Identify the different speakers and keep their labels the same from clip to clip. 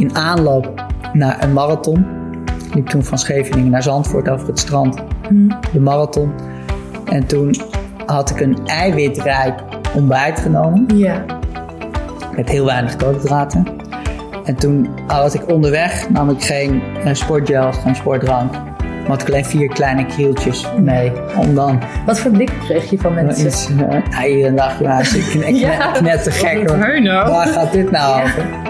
Speaker 1: in aanloop naar een marathon. Ik liep toen van Scheveningen naar Zandvoort over het strand. De marathon. En toen had ik een eiwitrijk ontbijt genomen.
Speaker 2: Ja.
Speaker 1: Met heel weinig koolhydraten. En toen had ik onderweg, nam ik geen uh, sportgels, geen sportdrank. Maar had ik alleen vier kleine krieltjes mee. Om dan
Speaker 2: Wat voor blik kreeg je van mensen?
Speaker 1: iets, uh, hier en dag, ja, ik net te gek
Speaker 2: nou?
Speaker 1: Waar gaat dit nou over?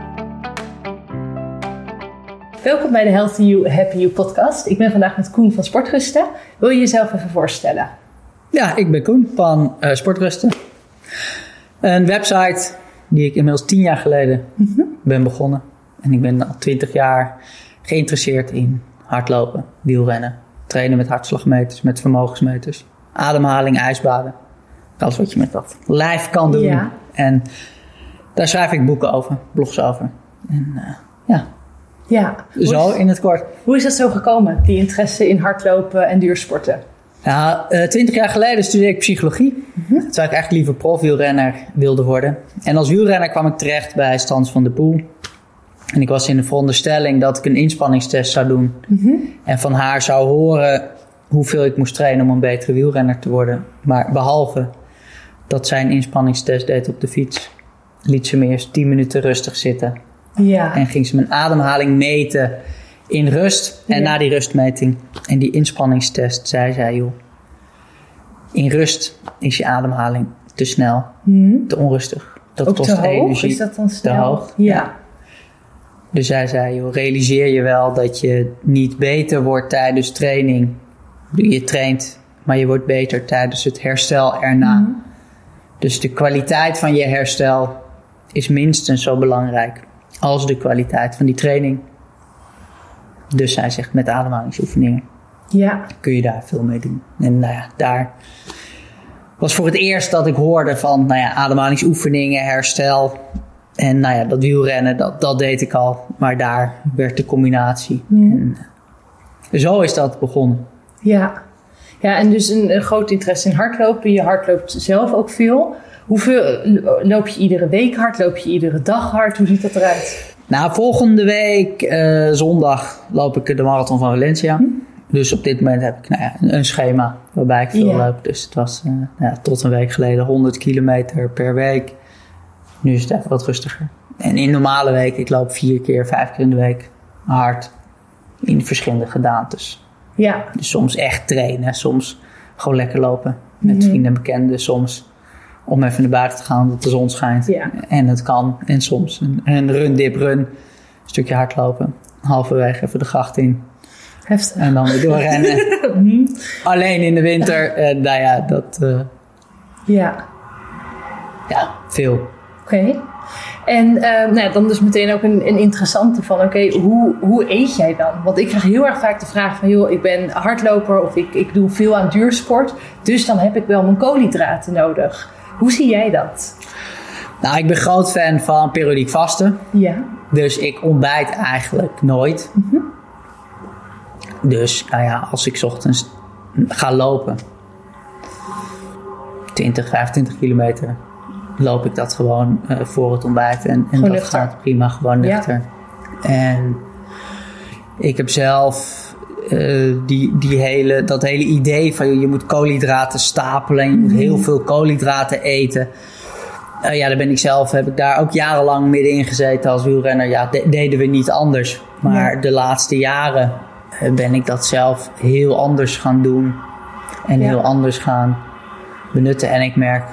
Speaker 2: Welkom bij de Healthy You, Happy You podcast. Ik ben vandaag met Koen van Sportrusten. Wil je jezelf even voorstellen?
Speaker 1: Ja, ik ben Koen van eh, Sportrusten. Een website die ik inmiddels tien jaar geleden ben begonnen. En ik ben al twintig jaar geïnteresseerd in hardlopen, wielrennen, trainen met hartslagmeters, met vermogensmeters, ademhaling, ijsbaden. Alles wat je met dat lijf kan doen.
Speaker 2: Ja.
Speaker 1: En daar schrijf ik boeken over, blogs over. En eh, ja,
Speaker 2: Ja.
Speaker 1: Zo
Speaker 2: is,
Speaker 1: in het kort.
Speaker 2: hoe is dat zo gekomen, die interesse in hardlopen en duursporten?
Speaker 1: Ja, eh, twintig jaar geleden studeerde ik psychologie. Terwijl ik eigenlijk liever profwielrenner wilde worden. En als wielrenner kwam ik terecht bij Stans van de Poel. En ik was in de veronderstelling dat ik een inspanningstest zou doen. En van haar zou horen hoeveel ik moest trainen om een betere wielrenner te worden. Maar behalve dat zij een inspanningstest deed op de fiets, liet ze me eerst 10 minuten rustig zitten.
Speaker 2: Ja.
Speaker 1: En ging ze mijn ademhaling meten in rust. En
Speaker 2: Ja.
Speaker 1: na die rustmeting en die inspanningstest zei zij, joh, in rust is je ademhaling te snel, te onrustig. Dat
Speaker 2: Ook
Speaker 1: kost
Speaker 2: te hoog?
Speaker 1: energie.
Speaker 2: Is dat dan snel?
Speaker 1: hoog,
Speaker 2: Ja.
Speaker 1: ja. Dus zij zei, joh, realiseer je wel dat je niet beter wordt tijdens training. Je traint, maar je wordt beter tijdens het herstel erna.
Speaker 2: Mhm.
Speaker 1: Dus de kwaliteit van je herstel is minstens zo belangrijk als de kwaliteit van die training. Dus zij zegt, met ademhalingsoefeningen
Speaker 2: Ja.
Speaker 1: kun je daar veel mee doen. En nou ja, daar was voor het eerst dat ik hoorde van nou ja, ademhalingsoefeningen, herstel. En nou ja, dat wielrennen, dat, dat deed ik al. Maar daar werd de combinatie. En, eh, zo is dat begonnen.
Speaker 2: Ja. Ja, en dus een, een groot interesse in hardlopen. Je hardloopt zelf ook veel. Hoeveel loop je iedere week hard? Loop je iedere dag hard? Hoe ziet dat eruit?
Speaker 1: Nou, volgende week eh, zondag loop ik de marathon van Valencia. Dus op dit moment heb ik nou ja, een, schema waarbij ik veel
Speaker 2: Ja.
Speaker 1: loop. Dus het was eh, nou ja, tot een week geleden 100 kilometer per week. Nu is het even wat rustiger. En in normale week, ik loop vier keer, vijf keer in de week hard. In verschillende gedaantes.
Speaker 2: Ja.
Speaker 1: Dus soms echt trainen, soms gewoon lekker lopen met
Speaker 2: Mhm.
Speaker 1: vrienden en bekenden. Soms om even naar buiten te gaan dat de zon schijnt.
Speaker 2: Ja.
Speaker 1: En het kan. En soms een, een run, dip, run. Een stukje hardlopen. Halverwege even de gracht in.
Speaker 2: Heftig.
Speaker 1: En dan weer doorrennen. Alleen in de winter. En nou ja, dat... eh,
Speaker 2: Ja.
Speaker 1: ja, veel.
Speaker 2: Oké. En eh, nou, ja, dan dus meteen ook een, een interessante van, oké, hoe, hoe eet jij dan? Want ik krijg heel erg vaak de vraag van, joh, ik ben hardloper of ik, ik doe veel aan duursport. Dus dan heb ik wel mijn koolhydraten nodig. Hoe zie jij dat?
Speaker 1: Nou, ik ben groot fan van periodiek vasten.
Speaker 2: Ja.
Speaker 1: Dus ik ontbijt eigenlijk nooit. Dus nou ja, als ik 's ochtends ga lopen, 20, 25 kilometer, loop ik dat gewoon eh, voor het ontbijt. En, en dat gaat prima, gewoon
Speaker 2: Ja.
Speaker 1: nuchter. En ik heb zelf eh, die, die hele, dat hele idee van je moet koolhydraten stapelen en je moet heel veel koolhydraten eten. Eh, ja, daar ben ik zelf, heb ik daar ook jarenlang middenin gezeten als wielrenner. Ja, de- deden we niet anders. Maar
Speaker 2: Ja.
Speaker 1: de laatste jaren eh, ben ik dat zelf heel anders gaan doen. En
Speaker 2: Ja.
Speaker 1: heel anders gaan benutten. En ik merk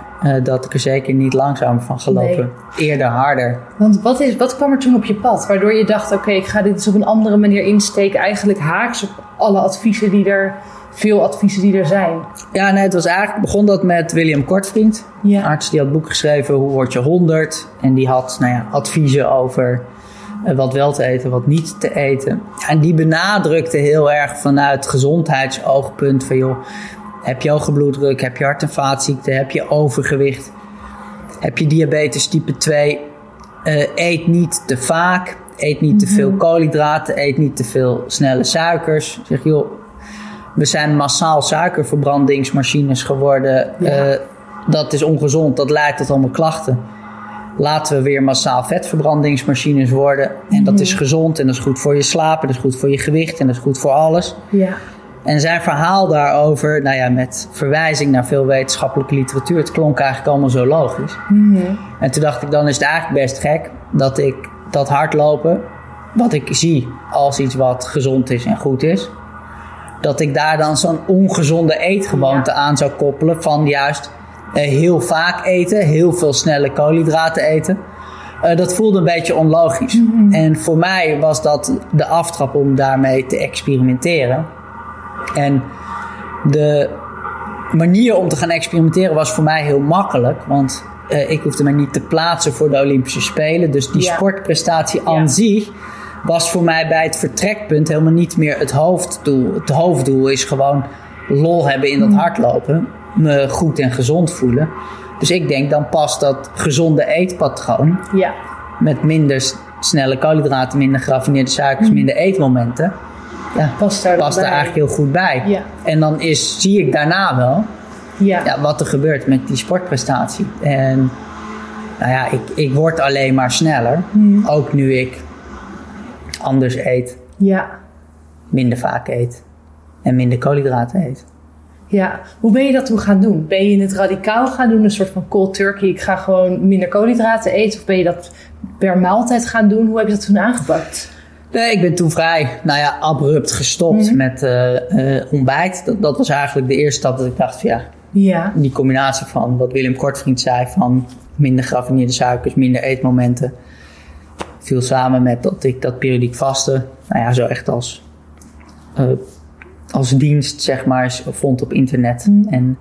Speaker 1: dat ik er zeker niet langzamer van gelopen. Eerder harder.
Speaker 2: Want wat, is, wat kwam er toen op je pad? Waardoor je dacht, oké, ik ga dit eens op een andere manier insteken. Eigenlijk haaks op alle adviezen die er, veel adviezen die er zijn.
Speaker 1: Ja, nee, het was eigenlijk, begon dat met William Kortvriend.
Speaker 2: Ja.
Speaker 1: Arts die had boek geschreven, Hoe word je 100? En die had nou ja, adviezen over eh, wat wel te eten, wat niet te eten. En die benadrukte heel erg vanuit gezondheidsoogpunt van joh, heb je hoge bloeddruk, heb je hart- en vaatziekten, heb je overgewicht, heb je diabetes type 2, uh, eet niet te vaak, eet niet te veel koolhydraten, eet niet te veel snelle suikers. Zeg joh, we zijn massaal suikerverbrandingsmachines geworden.
Speaker 2: Ja.
Speaker 1: Uh, dat is ongezond, dat leidt tot allemaal klachten. Laten we weer massaal vetverbrandingsmachines worden. En dat is gezond en dat is goed voor je slapen, dat is goed voor je gewicht en dat is goed voor alles.
Speaker 2: Ja.
Speaker 1: En zijn verhaal daarover, nou ja, met verwijzing naar veel wetenschappelijke literatuur, het klonk eigenlijk allemaal zo logisch. En toen dacht ik, dan is het eigenlijk best gek dat ik dat hardlopen, wat ik zie als iets wat gezond is en goed is, dat ik daar dan zo'n ongezonde eetgewoonte aan zou koppelen van juist uh, heel vaak eten, heel veel snelle koolhydraten eten. Uh, dat voelde een beetje onlogisch.
Speaker 2: Mhm.
Speaker 1: En voor mij was dat de aftrap om daarmee te experimenteren. En de manier om te gaan experimenteren was voor mij heel makkelijk. Want uh, ik hoefde me niet te plaatsen voor de Olympische Spelen. Dus die
Speaker 2: Ja.
Speaker 1: sportprestatie aan
Speaker 2: Ja.
Speaker 1: zich was voor mij bij het vertrekpunt helemaal niet meer het hoofddoel. Het hoofddoel is gewoon lol hebben in dat
Speaker 2: Mhm.
Speaker 1: hardlopen. Me goed en gezond voelen. Dus ik denk dan past dat gezonde eetpatroon
Speaker 2: Ja.
Speaker 1: met minder snelle koolhydraten, minder geraffineerde suikers, minder eetmomenten. Ja,
Speaker 2: Past daar
Speaker 1: past er eigenlijk heel goed bij.
Speaker 2: Ja.
Speaker 1: En dan is, zie ik daarna wel
Speaker 2: Ja.
Speaker 1: ja, wat er gebeurt met die sportprestatie. En nou ja, ik, ik word alleen maar sneller. Ook nu ik anders eet,
Speaker 2: Ja.
Speaker 1: minder vaak eet en minder koolhydraten eet.
Speaker 2: Ja, hoe ben je dat toen gaan doen? Ben je het radicaal gaan doen, een soort van cold turkey, ik ga gewoon minder koolhydraten eten? Of ben je dat per maaltijd gaan doen? Hoe heb je dat toen aangepakt?
Speaker 1: Nee, ik ben toen vrij, nou ja, abrupt gestopt met eh, eh, ontbijt. Dat, dat was eigenlijk de eerste stap dat ik dacht van ja,
Speaker 2: Ja,
Speaker 1: die combinatie van wat Willem Kortvriend zei van minder geraffineerde suikers, minder eetmomenten. Viel samen met dat ik dat periodiek vasten, nou ja, zo echt als, eh, als dienst zeg maar, vond op internet. En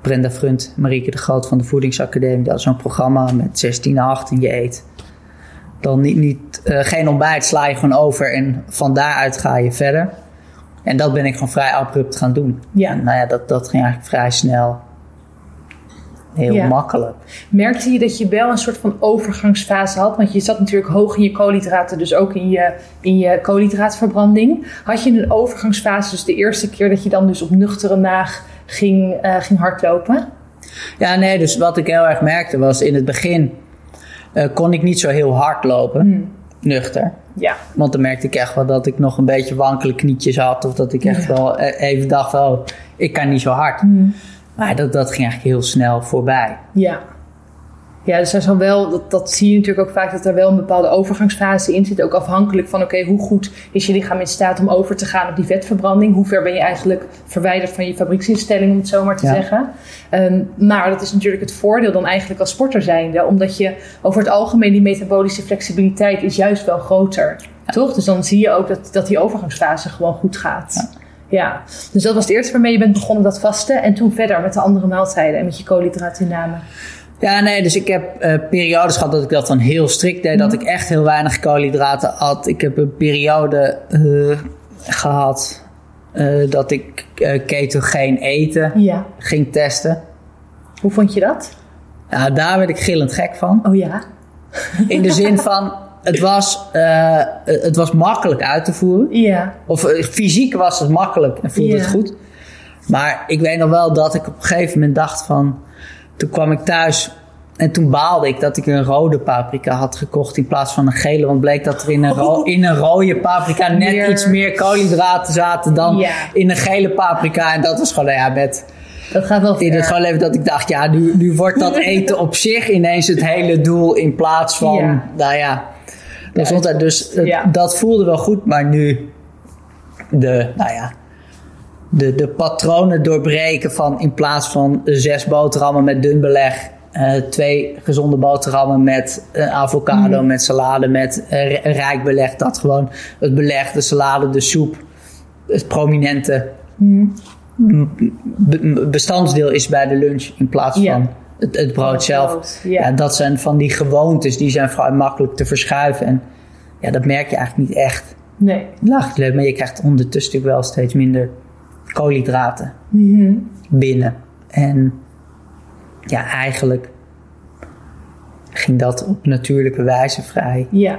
Speaker 1: Brenda Frunt, Marieke de Groot van de Voedingsacademie, dat is zo'n programma met 16 8 en je eet. Dan niet, niet, eh, geen ontbijt, sla je gewoon over en van daaruit ga je verder. En dat ben ik gewoon vrij abrupt gaan doen.
Speaker 2: Ja.
Speaker 1: En, nou ja, dat, dat ging eigenlijk vrij snel. Heel
Speaker 2: Ja.
Speaker 1: makkelijk.
Speaker 2: merkte je dat je wel een soort van overgangsfase had? Want je zat natuurlijk hoog in je koolhydraten, dus ook in je, in je koolhydraatverbranding. Had je een overgangsfase, dus de eerste keer dat je dan dus op nuchtere maag ging, eh, ging hardlopen?
Speaker 1: Ja, nee, dus wat ik heel erg merkte was in het begin eh, kon ik niet zo heel hard lopen, nuchter.
Speaker 2: Ja,
Speaker 1: Want dan merkte ik echt wel dat ik nog een beetje wankele knietjes had. Of dat ik echt
Speaker 2: Ja.
Speaker 1: wel eh, even dacht, oh, ik kan niet zo hard. Maar dat, dat ging eigenlijk heel snel voorbij.
Speaker 2: Ja. Ja, dus er zal wel, dat, dat zie je natuurlijk ook vaak, dat er wel een bepaalde overgangsfase in zit. Ook afhankelijk van, oké, hoe goed is je lichaam in staat om over te gaan op die vetverbranding? Hoe ver ben je eigenlijk verwijderd van je fabrieksinstelling, om het zo maar te
Speaker 1: Ja.
Speaker 2: zeggen? Ehm, maar dat is natuurlijk het voordeel dan eigenlijk als sporter zijnde. Omdat je over het algemeen die metabolische flexibiliteit is juist wel groter. Toch? Dus dan zie je ook dat, dat die overgangsfase gewoon goed gaat. Ja. dus dat was het eerste waarmee je bent begonnen, dat vasten. En toen verder met de andere maaltijden en met je koolhydraatinname.
Speaker 1: Ja, nee, dus ik heb eh, periodes gehad dat ik dat dan heel strikt deed. Dat ik echt heel weinig koolhydraten at. Ik heb een periode eh, gehad eh, dat ik ketogeen eten
Speaker 2: Ja.
Speaker 1: ging testen.
Speaker 2: Hoe vond je dat?
Speaker 1: Ja, daar werd ik gillend gek van.
Speaker 2: Oh ja.
Speaker 1: In de zin van, het was, het was makkelijk uit te voeren.
Speaker 2: Ja.
Speaker 1: Of fysiek was het makkelijk en voelde
Speaker 2: Ja.
Speaker 1: het goed. Maar ik weet nog wel dat ik op een gegeven moment dacht van... Toen kwam ik thuis en toen baalde ik dat ik een rode paprika had gekocht in plaats van een gele. Want bleek dat er in een, ro-
Speaker 2: Oh.
Speaker 1: in een rode paprika net
Speaker 2: Meer-
Speaker 1: iets meer koolhydraten zaten dan
Speaker 2: Ja.
Speaker 1: in een gele paprika. En dat was gewoon, ja, met
Speaker 2: Dat gaat wel
Speaker 1: in het gewoon even dat ik dacht, ja, nu, nu wordt dat eten op zich ineens het hele doel in plaats van,
Speaker 2: Ja.
Speaker 1: nou ja. Dus het-
Speaker 2: Ja.
Speaker 1: dat voelde wel goed, maar nu de, nou ja, de, de patronen doorbreken van in plaats van zes boterhammen met dun beleg, eh, twee gezonde boterhammen met eh, avocado, met salade, met eh, rijk beleg. Dat gewoon het beleg, de salade, de soep, het prominente be- bestandsdeel is bij de lunch in plaats van het, het brood
Speaker 2: Het
Speaker 1: zelf.
Speaker 2: brood, ja.
Speaker 1: dat zijn van die gewoontes, die zijn vrij makkelijk te verschuiven. En ja, dat merk je eigenlijk niet echt.
Speaker 2: Nee.
Speaker 1: Lacht leuk, maar je krijgt ondertussen natuurlijk wel steeds minder koolhydraten
Speaker 2: Mhm.
Speaker 1: binnen. En ja, eigenlijk ging dat op natuurlijke wijze vrij
Speaker 2: Ja.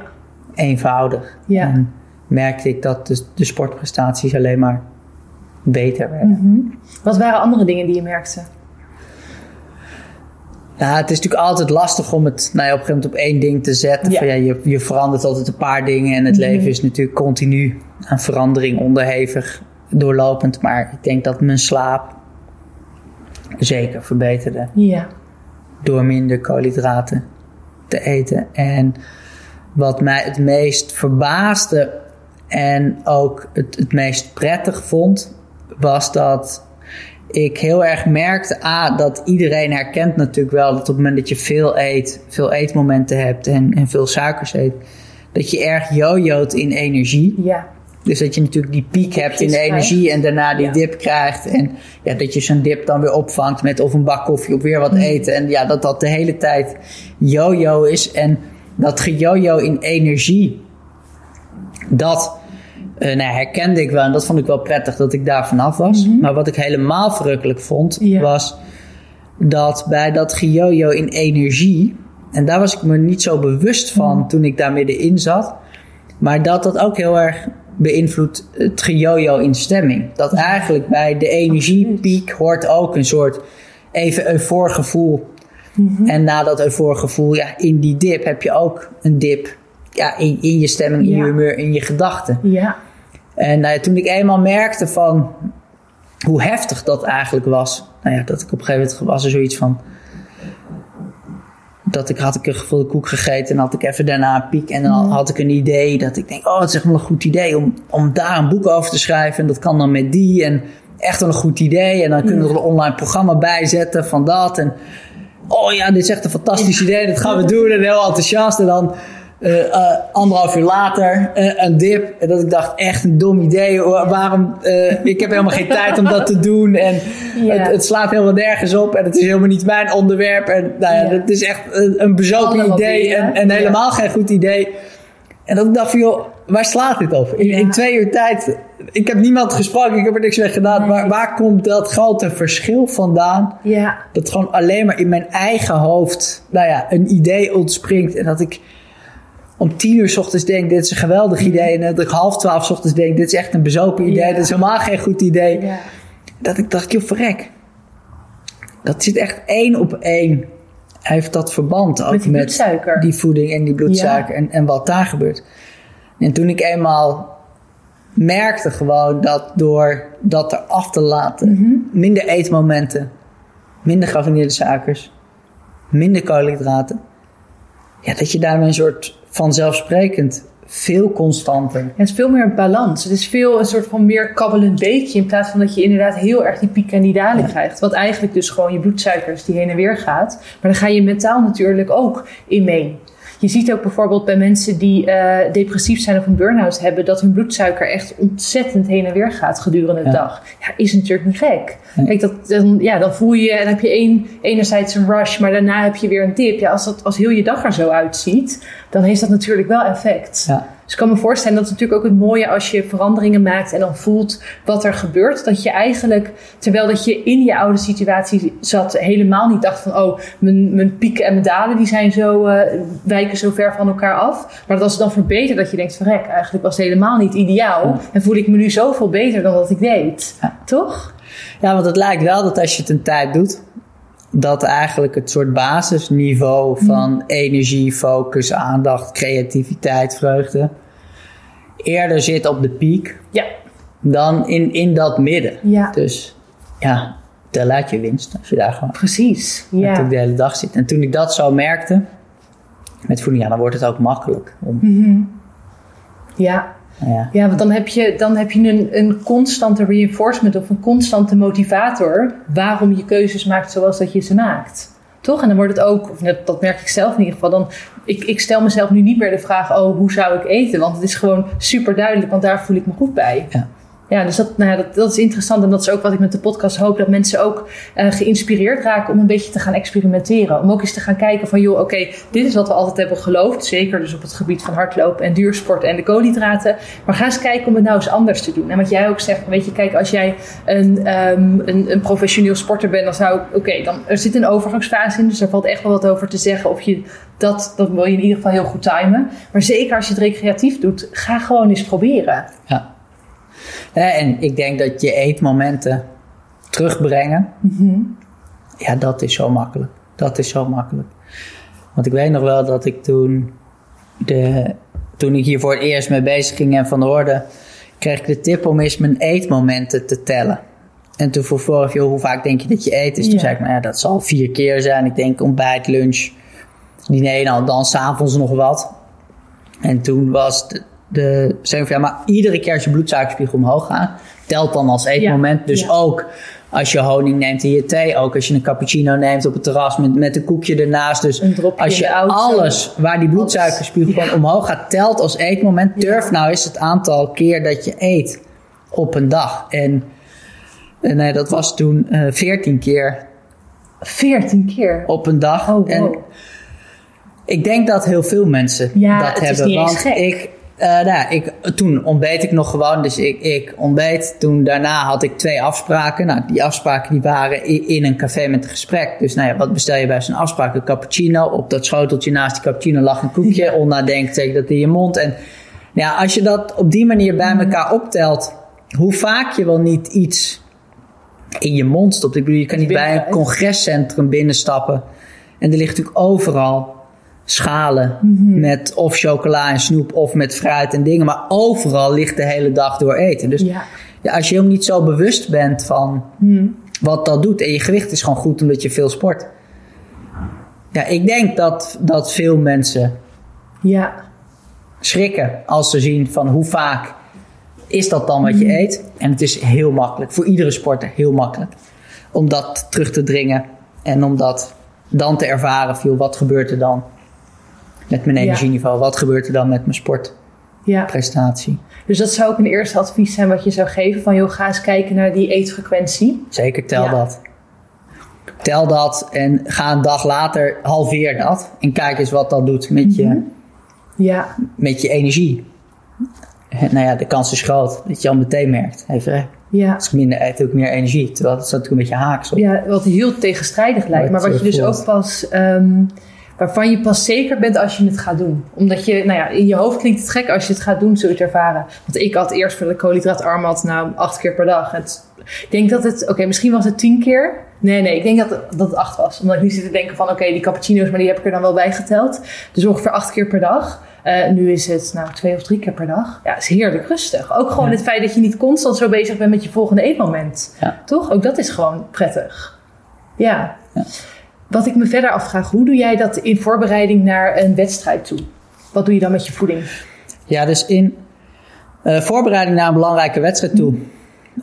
Speaker 1: eenvoudig.
Speaker 2: Ja.
Speaker 1: En merkte ik dat de, de sportprestaties alleen maar beter werden.
Speaker 2: Mhm. Wat waren andere dingen die je merkte?
Speaker 1: Nou, het is natuurlijk altijd lastig om het nou ja, op een gegeven moment op één ding te zetten.
Speaker 2: Ja.
Speaker 1: Van, ja, je, je verandert altijd een paar dingen en het
Speaker 2: Mhm.
Speaker 1: leven is natuurlijk continu aan verandering onderhevig doorlopend. Maar ik denk dat mijn slaap zeker verbeterde
Speaker 2: Ja.
Speaker 1: door minder koolhydraten te eten. En wat mij het meest verbaasde en ook het, het meest prettig vond, was dat ik heel erg merkte, A, dat iedereen herkent natuurlijk wel dat op het moment dat je veel eet, veel eetmomenten hebt en, en veel suikers eet, dat je erg jojoot in energie.
Speaker 2: Ja.
Speaker 1: Dus dat je natuurlijk die piek hebt in de
Speaker 2: krijgt.
Speaker 1: energie en daarna die
Speaker 2: Ja.
Speaker 1: dip krijgt. En ja, dat je zo'n dip dan weer opvangt met of een bak koffie of weer wat
Speaker 2: Mm.
Speaker 1: eten. En ja, dat dat de hele tijd yo-yo is. En dat gejojo in energie, dat eh, nou, herkende ik wel. En dat vond ik wel prettig dat ik daar vanaf was. Maar wat ik helemaal verrukkelijk vond.
Speaker 2: Ja.
Speaker 1: was dat bij dat gejojo in energie... En daar was ik me niet zo bewust van
Speaker 2: Mhm.
Speaker 1: toen ik daar middenin zat. Maar dat dat ook heel erg beïnvloedt het gejojo in stemming. Dat eigenlijk bij de energiepiek hoort ook een soort even eufor gevoel. En na dat eufor gevoel, ja, in die dip heb je ook een dip. Ja, in, in je stemming, in
Speaker 2: Ja.
Speaker 1: je humeur, in je gedachten.
Speaker 2: Ja.
Speaker 1: En nou ja, toen ik eenmaal merkte van hoe heftig dat eigenlijk was. Nou ja, dat ik op een gegeven moment was er zoiets van. Dat ik had ik een gevulde koek gegeten en had ik even daarna een piek. En dan had ik een idee dat ik denk, oh het is echt wel een goed idee om, om daar een boek over te schrijven. En dat kan dan met die en echt wel een goed idee. En dan kunnen we er een online programma bij zetten van dat. En oh ja, dit is echt een fantastisch idee, dat gaan we doen. En heel enthousiast. En dan eh, anderhalf uur later eh, een dip. En dat ik dacht, echt een dom idee. Wa- Waarom? ik heb helemaal geen tijd om dat te doen. En
Speaker 2: Ja.
Speaker 1: het, het slaat helemaal nergens op. En het is helemaal niet mijn onderwerp. En nou ja,
Speaker 2: Ja.
Speaker 1: het is echt een, een bezopen
Speaker 2: Allemaal
Speaker 1: idee. En, en helemaal geen goed idee. En dat ik dacht van, joh, waar slaat dit op? In, twee uur tijd, ik heb niemand gesproken, ik heb er niks mee gedaan.
Speaker 2: Nee.
Speaker 1: Maar waar komt dat grote verschil vandaan?
Speaker 2: Ja.
Speaker 1: Dat gewoon alleen maar in mijn eigen hoofd, nou ja, een idee ontspringt. En dat ik om tien uur 's ochtends denk, dit is een geweldig idee. En dat ik half twaalf 's ochtends denk, dit is echt een bezopen idee.
Speaker 2: Ja.
Speaker 1: Dit is helemaal geen goed idee.
Speaker 2: Ja.
Speaker 1: Dat ik dacht, joh, verrek. Dat zit echt één op één. Heeft dat verband ook
Speaker 2: Met die bloedsuiker.
Speaker 1: die voeding en die bloedsuiker en, en wat daar gebeurt. En toen ik eenmaal merkte gewoon dat door dat er af te laten,
Speaker 2: Mhm.
Speaker 1: minder eetmomenten, minder geraffineerde suikers, minder koolhydraten, ja, dat je daarmee een soort vanzelfsprekend veel constanter.
Speaker 2: Het is veel meer balans. Het is veel een soort van meer kabbelend beekje. In plaats van dat je inderdaad heel erg die piek en die daling krijgt. Wat eigenlijk dus gewoon je bloedsuikers die heen en weer gaat. Maar dan ga je mentaal natuurlijk ook in mee. Je ziet ook bijvoorbeeld bij mensen die eh, depressief zijn of een burn-out hebben, dat hun bloedsuiker echt ontzettend heen en weer gaat gedurende de
Speaker 1: Ja.
Speaker 2: dag. Ja, is natuurlijk niet gek. Kijk, dat, dan, ja, dan voel je, en heb je één, enerzijds een rush, maar daarna heb je weer een dip. Ja, als, dat, als heel je dag er zo uitziet, dan heeft dat natuurlijk wel effect.
Speaker 1: Ja.
Speaker 2: Dus ik kan me voorstellen dat het natuurlijk ook het mooie als je veranderingen maakt en dan voelt wat er gebeurt. Dat je eigenlijk, terwijl dat je in je oude situatie zat, helemaal niet dacht van oh, mijn, mijn pieken en mijn dalen die zijn zo, eh, wijken zo ver van elkaar af. Maar dat als het dan verbetert, dat je denkt van rek, eigenlijk was het helemaal niet ideaal. En voel ik me nu zoveel beter dan dat ik deed.
Speaker 1: Ja.
Speaker 2: Toch?
Speaker 1: Ja, want het lijkt wel dat als je het een tijd doet, dat eigenlijk het soort basisniveau van energie, focus, aandacht, creativiteit, vreugde eerder zit op de piek
Speaker 2: Ja.
Speaker 1: dan in, in dat midden.
Speaker 2: Ja.
Speaker 1: Dus ja, tel uit je winst als je daar gewoon
Speaker 2: Precies. Ja.
Speaker 1: de hele dag zit. En toen ik dat zo merkte met voeding, ja, dan wordt het ook makkelijk om.
Speaker 2: Ja.
Speaker 1: Ja,
Speaker 2: Ja, want dan heb je, dan heb je een, een constante reinforcement of een constante motivator waarom je keuzes maakt zoals dat je ze maakt. Toch? En dan wordt het ook, of dat merk ik zelf in ieder geval, dan, ik, ik stel mezelf nu niet meer de vraag, oh, hoe zou ik eten? Want het is gewoon super duidelijk, want daar voel ik me goed bij.
Speaker 1: Ja.
Speaker 2: Ja, dus dat, nou dat, is interessant. En dat is ook wat ik met de podcast hoop. Dat mensen ook uh, geïnspireerd raken om een beetje te gaan experimenteren. Om ook eens te gaan kijken van, joh, oké, dit is wat we altijd hebben geloofd. Zeker dus op het gebied van hardlopen en duursport en de koolhydraten. Maar ga eens kijken om het nou eens anders te doen. En wat jij ook zegt, weet je, kijk, als jij een, um, een, een, professioneel sporter bent, dan zou ik, oké, dan er zit een overgangsfase in. Dus daar valt echt wel wat over te zeggen. Of je dat, dat wil je in ieder geval heel goed timen. Maar zeker als je het recreatief doet, ga gewoon eens proberen.
Speaker 1: Ja. En ik denk dat je eetmomenten terugbrengen, mm ja, dat is zo makkelijk. Dat is zo makkelijk. Want ik weet nog wel dat ik toen, de, toen ik hier voor het eerst mee bezig ging en van hoorde, kreeg ik de tip om eens mijn eetmomenten te tellen. En toen vroeg vorig, joh, hoe vaak denk je dat je eet? Dus toen zei ik, nou ja, dat zal vier keer zijn. Ik denk ontbijt, lunch, diner, nou dan s'avonds nog wat. En toen was de, de van ja, maar iedere keer als je bloedsuikerspiegel omhoog gaat, telt dan als eetmoment. dus ook als je honing neemt in je thee, ook als je een cappuccino neemt op het terras met, met een koekje ernaast. Dus als je alles waar die bloedsuikerspiegel ja. omhoog gaat, telt als eetmoment. Durf nou eens het aantal keer dat je eet op een dag. En, nee, dat was toen uh, eh, 14 keer.
Speaker 2: 14 keer?
Speaker 1: Op een dag. Oh, en ik denk dat heel veel mensen dat hebben. want ik uh, nou, ik, toen ontbeet ik nog gewoon. Dus ik, ik ontbeet. Toen daarna had ik twee afspraken. Nou, die afspraken die waren in, een café met een gesprek. Dus nou ja, wat bestel je bij zo'n afspraak? Een cappuccino. Op dat schoteltje naast die cappuccino lag een koekje. Ja. Onnadenkt zeg dat in je mond. En nou ja, als je dat op die manier bij elkaar optelt. Hoe vaak je wel niet iets in je mond stopt. Ik bedoel, je kan niet bij een congrescentrum binnenstappen. En er ligt natuurlijk overal schalen mhm. met of chocola en snoep of met fruit en dingen. Maar overal ligt de hele dag door eten. Dus ja. als je helemaal niet zo bewust bent van mhm. wat dat doet. En je gewicht is gewoon goed omdat je veel sport. Ja, ik denk dat, dat veel mensen
Speaker 2: ja.
Speaker 1: schrikken als ze zien van hoe vaak is dat dan wat je mhm. eet. En het is heel makkelijk, voor iedere sporter heel makkelijk. Om dat terug te dringen en om dat dan te ervaren, viel, wat gebeurt er dan? Met mijn energieniveau. Wat gebeurt er dan met mijn sportprestatie?
Speaker 2: Dus dat zou ook een eerste advies zijn wat je zou geven van joh, ga eens kijken naar die eetfrequentie.
Speaker 1: Zeker, tel dat. Tel dat en ga een dag later, halveer dat. En kijk eens wat dat doet met je, mhm.
Speaker 2: ja.
Speaker 1: met je energie. Nou ja, de kans is groot dat je al meteen merkt. Even, ja. Als ik minder eet, ook meer energie. Terwijl dat natuurlijk een beetje haaks op.
Speaker 2: Ja, wat heel tegenstrijdig lijkt. Maar wat je dus ook pas... Ehm, waarvan je pas zeker bent als je het gaat doen. Omdat je, nou ja, in je hoofd klinkt het gek als je het gaat doen, zul je het ervaren. Want ik had eerst voor de koolhydraatarm had nou acht keer per dag. Het, ik denk dat het, oké, misschien was het tien keer. Nee, nee, ik denk dat, dat het acht was. Omdat ik nu zit te denken van, oké, die cappuccino's, maar die heb ik er dan wel bij geteld. Dus ongeveer acht keer per dag. Uh, nu is het nou twee of drie keer per dag. Ja, is heerlijk rustig. Ook gewoon het feit dat je niet constant zo bezig bent met je volgende eetmoment. Ja. Toch? Ook dat is gewoon prettig. ja. ja. Wat ik me verder afvraag, hoe doe jij dat in voorbereiding naar een wedstrijd toe? Wat doe je dan met je voeding?
Speaker 1: Ja, dus in uh, voorbereiding naar een belangrijke wedstrijd toe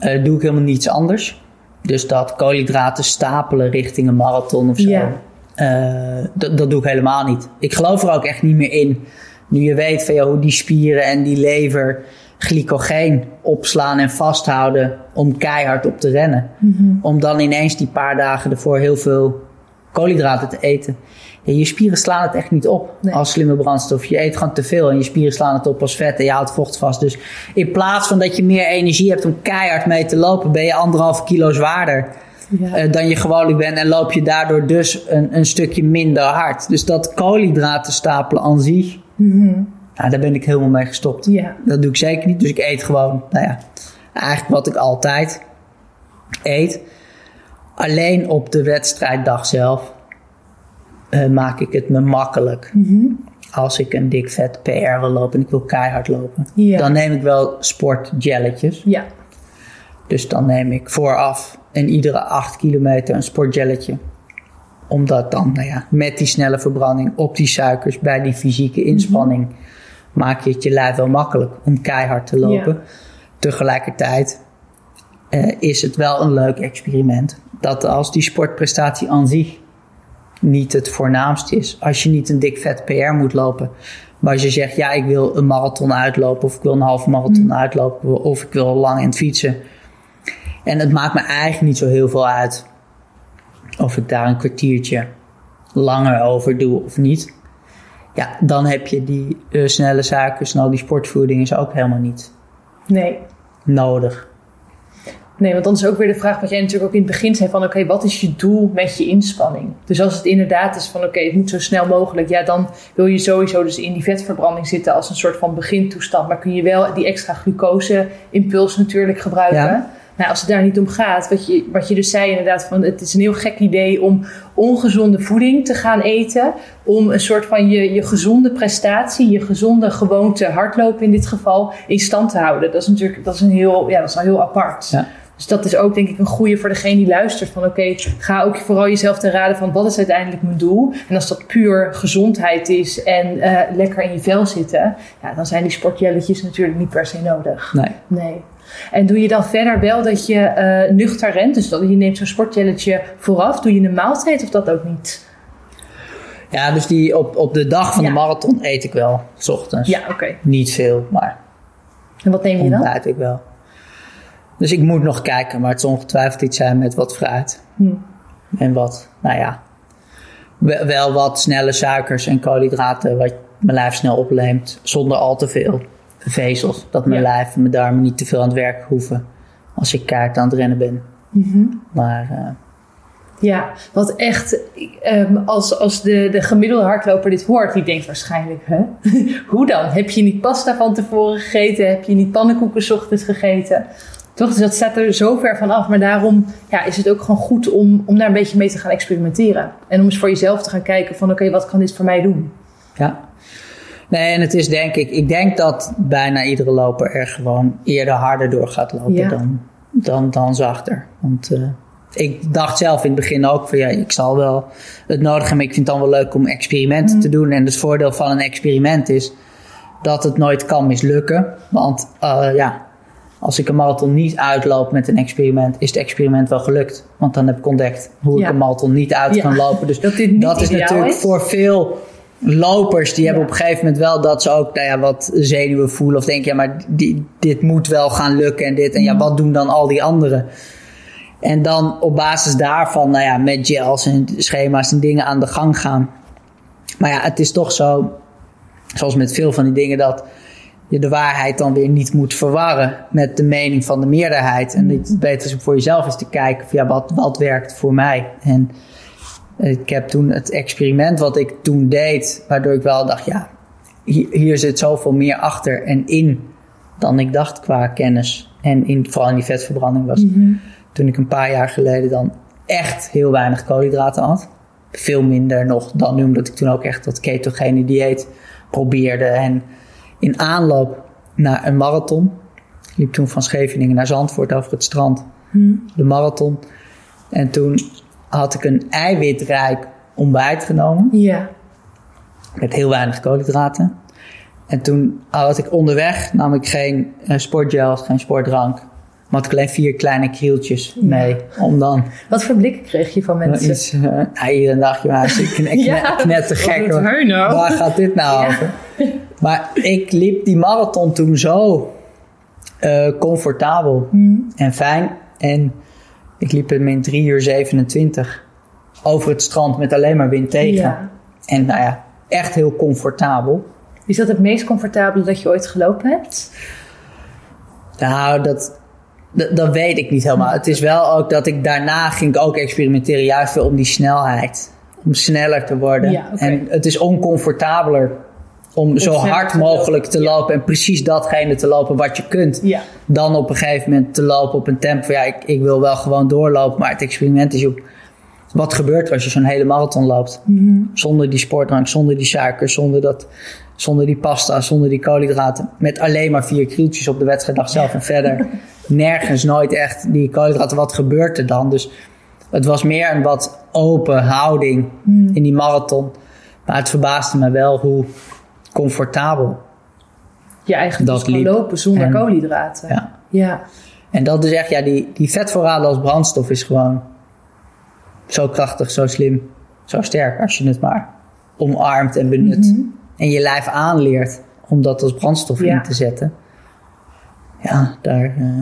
Speaker 1: uh, doe ik helemaal niets anders. Dus dat koolhydraten stapelen richting een marathon of zo. Ja. Uh, dat, doe ik helemaal niet. Ik geloof er ook echt niet meer in. Nu je weet van, ja, hoe die spieren en die lever glycogeen opslaan en vasthouden om keihard op te rennen. Mm -hmm. Om dan ineens die paar dagen ervoor heel veel koolhydraten te eten. je spieren slaan het echt niet op als slimme brandstof. Je eet gewoon te veel en je spieren slaan het op als vet en je houdt vocht vast. Dus in plaats van dat je meer energie hebt om keihard mee te lopen, ben je anderhalve kilo zwaarder. Eh, dan je gewoonlijk bent en loop je daardoor dus een, een stukje minder hard. Dus dat koolhydraten stapelen aan zich, mm daar ben ik helemaal mee gestopt. Dat doe ik zeker niet. Dus ik eet gewoon, nou ja, eigenlijk wat ik altijd eet. Alleen op de wedstrijddag zelf uh, maak ik het me makkelijk. Mm Als ik een dik vet PR wil lopen en ik wil keihard lopen. Dan neem ik wel sportjelletjes.
Speaker 2: Ja.
Speaker 1: Dus dan neem ik vooraf en iedere 8 kilometer een sportjelletje. Omdat dan, nou ja, met die snelle verbranding op die suikers bij die fysieke mhm. inspanning... maak je het je lijf wel makkelijk om keihard te lopen. Tegelijkertijd uh, is het wel een leuk experiment dat als die sportprestatie aan zich niet het voornaamste is, als je niet een dik vet PR moet lopen, Maar als je zegt, ja, ik wil een marathon uitlopen, of ik wil een halve marathon
Speaker 2: Mm.
Speaker 1: uitlopen, of ik wil lang in het fietsen. En het maakt me eigenlijk niet zo heel veel uit of ik daar een kwartiertje langer over doe of niet. Ja, dan heb je die eh, snelle suikers en al die sportvoeding is ook helemaal niet
Speaker 2: Nee.
Speaker 1: nodig.
Speaker 2: Nee, want dan is ook weer de vraag wat jij natuurlijk ook in het begin zei van oké, wat is je doel met je inspanning? Dus als het inderdaad is van oké, het moet zo snel mogelijk, ja, dan wil je sowieso dus in die vetverbranding zitten als een soort van begintoestand. Maar kun je wel die extra glucose-impuls natuurlijk gebruiken.
Speaker 1: Ja.
Speaker 2: Nou, als het daar niet om gaat, wat je, wat je dus zei inderdaad, van het is een heel gek idee om ongezonde voeding te gaan eten. Om een soort van je, je gezonde prestatie, je gezonde gewoonte hardlopen in dit geval, in stand te houden. Dat is natuurlijk dat is een heel, ja, dat is al heel apart.
Speaker 1: Ja.
Speaker 2: Dus dat is ook denk ik een goede voor degene die luistert. Van oké, ga ook vooral jezelf te raden van wat is uiteindelijk mijn doel. En als dat puur gezondheid is en eh, lekker in je vel zitten. Ja, dan zijn die sportjelletjes natuurlijk niet per se nodig.
Speaker 1: Nee.
Speaker 2: Nee. En doe je dan verder wel dat je eh, nuchter rent? Dus dat je neemt zo'n sportjelletje vooraf. Doe je een maaltijd of dat ook niet?
Speaker 1: Ja, dus die op, op de dag van
Speaker 2: Ja.
Speaker 1: de marathon eet ik wel, s ochtends.
Speaker 2: Ja, oké.
Speaker 1: Niet veel, maar
Speaker 2: En wat neem je dan?
Speaker 1: ontbijt ik wel. Dus ik moet nog kijken, maar het zal ongetwijfeld iets zijn met wat fruit.
Speaker 2: Hm.
Speaker 1: En wat, nou ja, wel, wat snelle suikers en koolhydraten, wat mijn lijf snel opneemt, zonder al te veel vezels. Dat mijn
Speaker 2: Ja.
Speaker 1: lijf en mijn darmen niet te veel aan het werk hoeven als ik kaart aan het rennen ben.
Speaker 2: Mhm.
Speaker 1: Maar eh,
Speaker 2: Ja, wat echt, ehm, als, als de, de gemiddelde hardloper dit hoort, die denkt waarschijnlijk, hè? hoe dan? Heb je niet pasta van tevoren gegeten? Heb je niet pannenkoeken 's ochtends gegeten? Toch, dus dat staat er zo ver van af. Maar daarom ja, is het ook gewoon goed om, om daar een beetje mee te gaan experimenteren. En om eens voor jezelf te gaan kijken van, oké, wat kan dit voor mij doen?
Speaker 1: ja. Nee, en het is denk ik, ik denk dat bijna iedere loper er gewoon eerder harder door gaat lopen
Speaker 2: Ja.
Speaker 1: dan, dan, dan zachter. Want eh, ik dacht zelf in het begin ook van ja, ik zal wel het nodig hebben. maar Ik vind het dan wel leuk om experimenten te doen. En het voordeel van een experiment is dat het nooit kan mislukken. Want eh, ja, als ik een marathon niet uitloop met een experiment, is het experiment wel gelukt. Want dan heb ik ontdekt hoe
Speaker 2: Ja.
Speaker 1: ik een marathon niet uit
Speaker 2: Ja.
Speaker 1: kan lopen. Dus
Speaker 2: Dat
Speaker 1: is natuurlijk
Speaker 2: is.
Speaker 1: voor veel lopers, die hebben op een gegeven moment wel dat ze ook nou ja, wat zenuwen voelen. Of denken, ja, maar die, dit moet wel gaan lukken en dit. En ja, wat doen dan al die anderen? En dan op basis daarvan, nou ja, met gels en schema's en dingen aan de gang gaan. Maar ja, het is toch zo, zoals met veel van die dingen, dat je de waarheid dan weer niet moet verwarren met de mening van de meerderheid. En het beter is om voor jezelf eens te kijken van ja, wat, wat werkt voor mij. En ik heb toen het experiment wat ik toen deed, waardoor ik wel dacht, ja, hier, hier zit zoveel meer achter en in dan ik dacht qua kennis. En in, vooral in die vetverbranding was toen ik een paar jaar geleden dan echt heel weinig koolhydraten had. Veel minder nog dan nu, omdat ik toen ook echt dat ketogene dieet probeerde. En in aanloop naar een marathon, ik liep toen van Scheveningen naar Zandvoort over het strand, de marathon. En toen had ik een eiwitrijk ontbijt genomen
Speaker 2: Ja.
Speaker 1: met heel weinig koolhydraten. En toen had ik onderweg, nam ik geen eh, sportgels, geen sportdrank. Maar had ik alleen vier kleine krieltjes mee. Om dan
Speaker 2: Wat voor blikken kreeg je van mensen?
Speaker 1: iets... nou, iedereen dacht, je maar, ik knet,
Speaker 2: Ja,
Speaker 1: net te gek. Waar gaat dit nou
Speaker 2: Ja.
Speaker 1: over? Maar ik liep die marathon toen zo eh, comfortabel
Speaker 2: Hmm.
Speaker 1: en fijn. En ik liep hem in 3 uur 27 over het strand met alleen maar wind tegen.
Speaker 2: Ja.
Speaker 1: En nou ja, echt heel comfortabel.
Speaker 2: Is dat het meest comfortabele dat je ooit gelopen hebt?
Speaker 1: Nou, dat, dat, dat weet ik niet helemaal. Het is wel ook dat ik daarna ging ook experimenteren, juist weer om die snelheid. Om sneller te worden.
Speaker 2: Ja.
Speaker 1: En het is oncomfortabeler om zo hard mogelijk te lopen en precies datgene te lopen wat je kunt.
Speaker 2: Ja.
Speaker 1: Dan op een gegeven moment te lopen op een tempo. Ja, ik, ik wil wel gewoon doorlopen, maar het experiment is op wat gebeurt er als je zo'n hele marathon loopt.
Speaker 2: Mhm.
Speaker 1: Zonder die sportdrank, zonder die suiker, zonder, dat, zonder die pasta, zonder die koolhydraten. Met alleen maar vier krieltjes op de wedstrijddag zelf en verder. Nergens nooit echt die koolhydraten. Wat gebeurt er dan? Dus het was meer een wat open houding in die marathon. Maar het verbaasde me wel hoe comfortabel.
Speaker 2: Je eigenlijk
Speaker 1: Dat
Speaker 2: dus
Speaker 1: liep.
Speaker 2: lopen zonder
Speaker 1: En-
Speaker 2: koolhydraten.
Speaker 1: Ja.
Speaker 2: Ja.
Speaker 1: En dat is echt, ja, die, die vetvoorraden als brandstof is gewoon zo krachtig, zo slim, zo sterk als je het maar omarmt en benut. en je lijf aanleert om dat als brandstof
Speaker 2: Ja.
Speaker 1: in te zetten. Ja, daar, eh,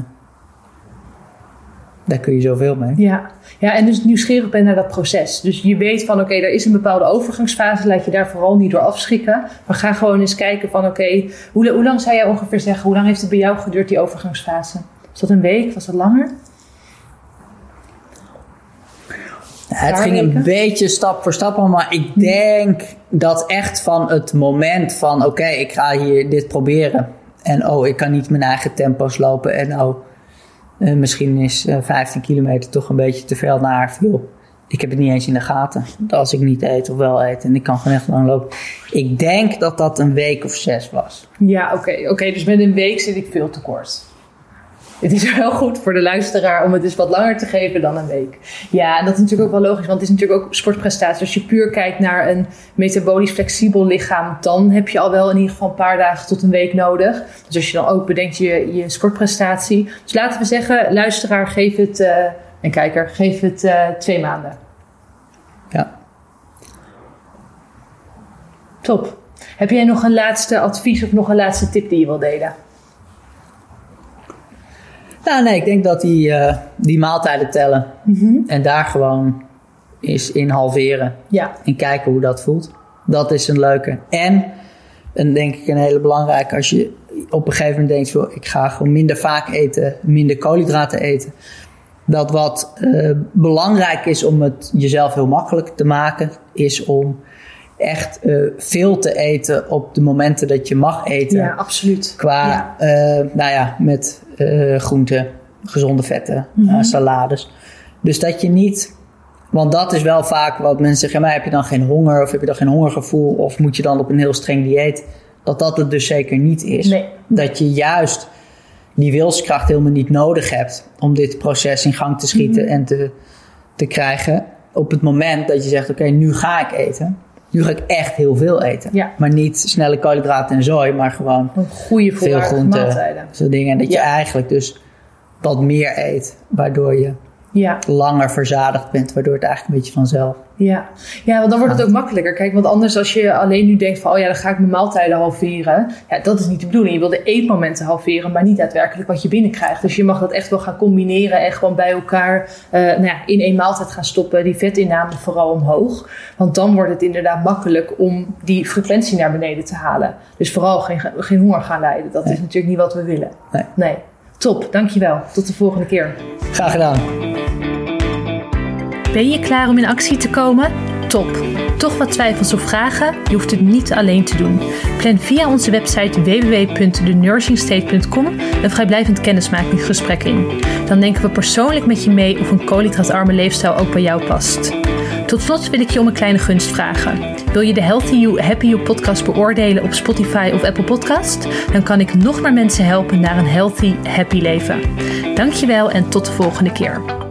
Speaker 1: daar kun je zoveel mee.
Speaker 2: Ja. ja, en dus nieuwsgierig ben naar dat proces. Dus je weet van oké, er is een bepaalde overgangsfase. Laat je daar vooral niet door afschrikken. Maar ga gewoon eens kijken van oké, hoe, hoe lang zou jij ongeveer zeggen? Hoe lang heeft het bij jou geduurd, die overgangsfase? Was dat een week? Was dat langer?
Speaker 1: Ja, het ging
Speaker 2: weken?
Speaker 1: een beetje stap voor stap, maar ik denk dat echt van het moment van oké, ik ga hier dit proberen. En oh, ik kan niet mijn eigen tempo's lopen. En oh, eh, misschien is eh, 15 kilometer toch een beetje te veel naar veel. Ik heb het niet eens in de gaten. Als ik niet eet of wel eet en ik kan gewoon echt lang lopen. Ik denk dat dat een week of zes was.
Speaker 2: Ja, oké. oké. dus met een week zit ik veel te kort. Het is wel goed voor de luisteraar om het dus wat langer te geven dan een week. Ja, en dat is natuurlijk ook wel logisch, want het is natuurlijk ook sportprestatie. Als je puur kijkt naar een metabolisch flexibel lichaam, dan heb je al wel in ieder geval een paar dagen tot een week nodig. Dus als je dan ook bedenkt je, je sportprestatie. Dus laten we zeggen, luisteraar, geef het, eh, en kijker, geef het eh, twee maanden.
Speaker 1: Ja.
Speaker 2: Top. Heb jij nog een laatste advies of nog een laatste tip die je wil delen?
Speaker 1: Nou, nee, ik denk dat die, eh, die maaltijden tellen. En daar gewoon is in halveren.
Speaker 2: Ja,
Speaker 1: En kijken hoe dat voelt. Dat is een leuke. En, en denk ik een hele belangrijke, als je op een gegeven moment denkt: van, ik ga gewoon minder vaak eten, minder koolhydraten eten. Dat wat eh, belangrijk is om het jezelf heel makkelijk te maken, is om echt eh, veel te eten op de momenten dat je mag eten.
Speaker 2: ja absoluut.
Speaker 1: Qua,
Speaker 2: Ja.
Speaker 1: nou ja, met eh, groenten, gezonde vetten,
Speaker 2: Mhm.
Speaker 1: eh, salades. Dus dat je niet, want dat is wel vaak wat mensen zeggen, maar heb je dan geen honger of heb je dan geen hongergevoel of moet je dan op een heel streng dieet? Dat dat het dus zeker niet is.
Speaker 2: Nee.
Speaker 1: Dat je juist die wilskracht helemaal niet nodig hebt om dit proces in gang te schieten
Speaker 2: Mhm.
Speaker 1: en te, te krijgen. Op het moment dat je zegt, oké, nu ga ik eten. Nu ga ik echt heel veel eten.
Speaker 2: Ja.
Speaker 1: Maar niet snelle koolhydraten en zooi, maar gewoon
Speaker 2: goede
Speaker 1: veel groenten, zo'n dingen. En dat je eigenlijk dus wat meer eet, waardoor je
Speaker 2: Ja,
Speaker 1: langer verzadigd bent, waardoor het eigenlijk een beetje vanzelf.
Speaker 2: Ja. ja, want dan wordt het ook makkelijker. Kijk, want anders als je alleen nu denkt van... oh ja, dan ga ik mijn maaltijden halveren. Ja, dat is niet de bedoeling. Je wil de eetmomenten halveren, maar niet daadwerkelijk wat je binnenkrijgt. Dus je mag dat echt wel gaan combineren en gewoon bij elkaar... eh, nou ja, in één maaltijd gaan stoppen. Die vetinname vooral omhoog. Want dan wordt het inderdaad makkelijk om die frequentie naar beneden te halen. Dus vooral geen, geen honger gaan lijden. Dat is natuurlijk niet wat we willen.
Speaker 1: Nee.
Speaker 2: nee. Top, dankjewel. Tot de volgende keer.
Speaker 1: Graag gedaan.
Speaker 2: Ben je klaar om in actie te komen? Top! Toch wat twijfels of vragen? Je hoeft het niet alleen te doen. Plan via onze website www.thenursingstate.com een vrijblijvend kennismakingsgesprek in. Dan denken we persoonlijk met je mee of een koolhydraatarme leefstijl ook bij jou past. Tot slot wil ik je om een kleine gunst vragen. Wil je de Healthy You, Happy You podcast beoordelen op Spotify of Apple Podcast? Dan kan ik nog meer mensen helpen naar een healthy, happy leven. Dankjewel en tot de volgende keer.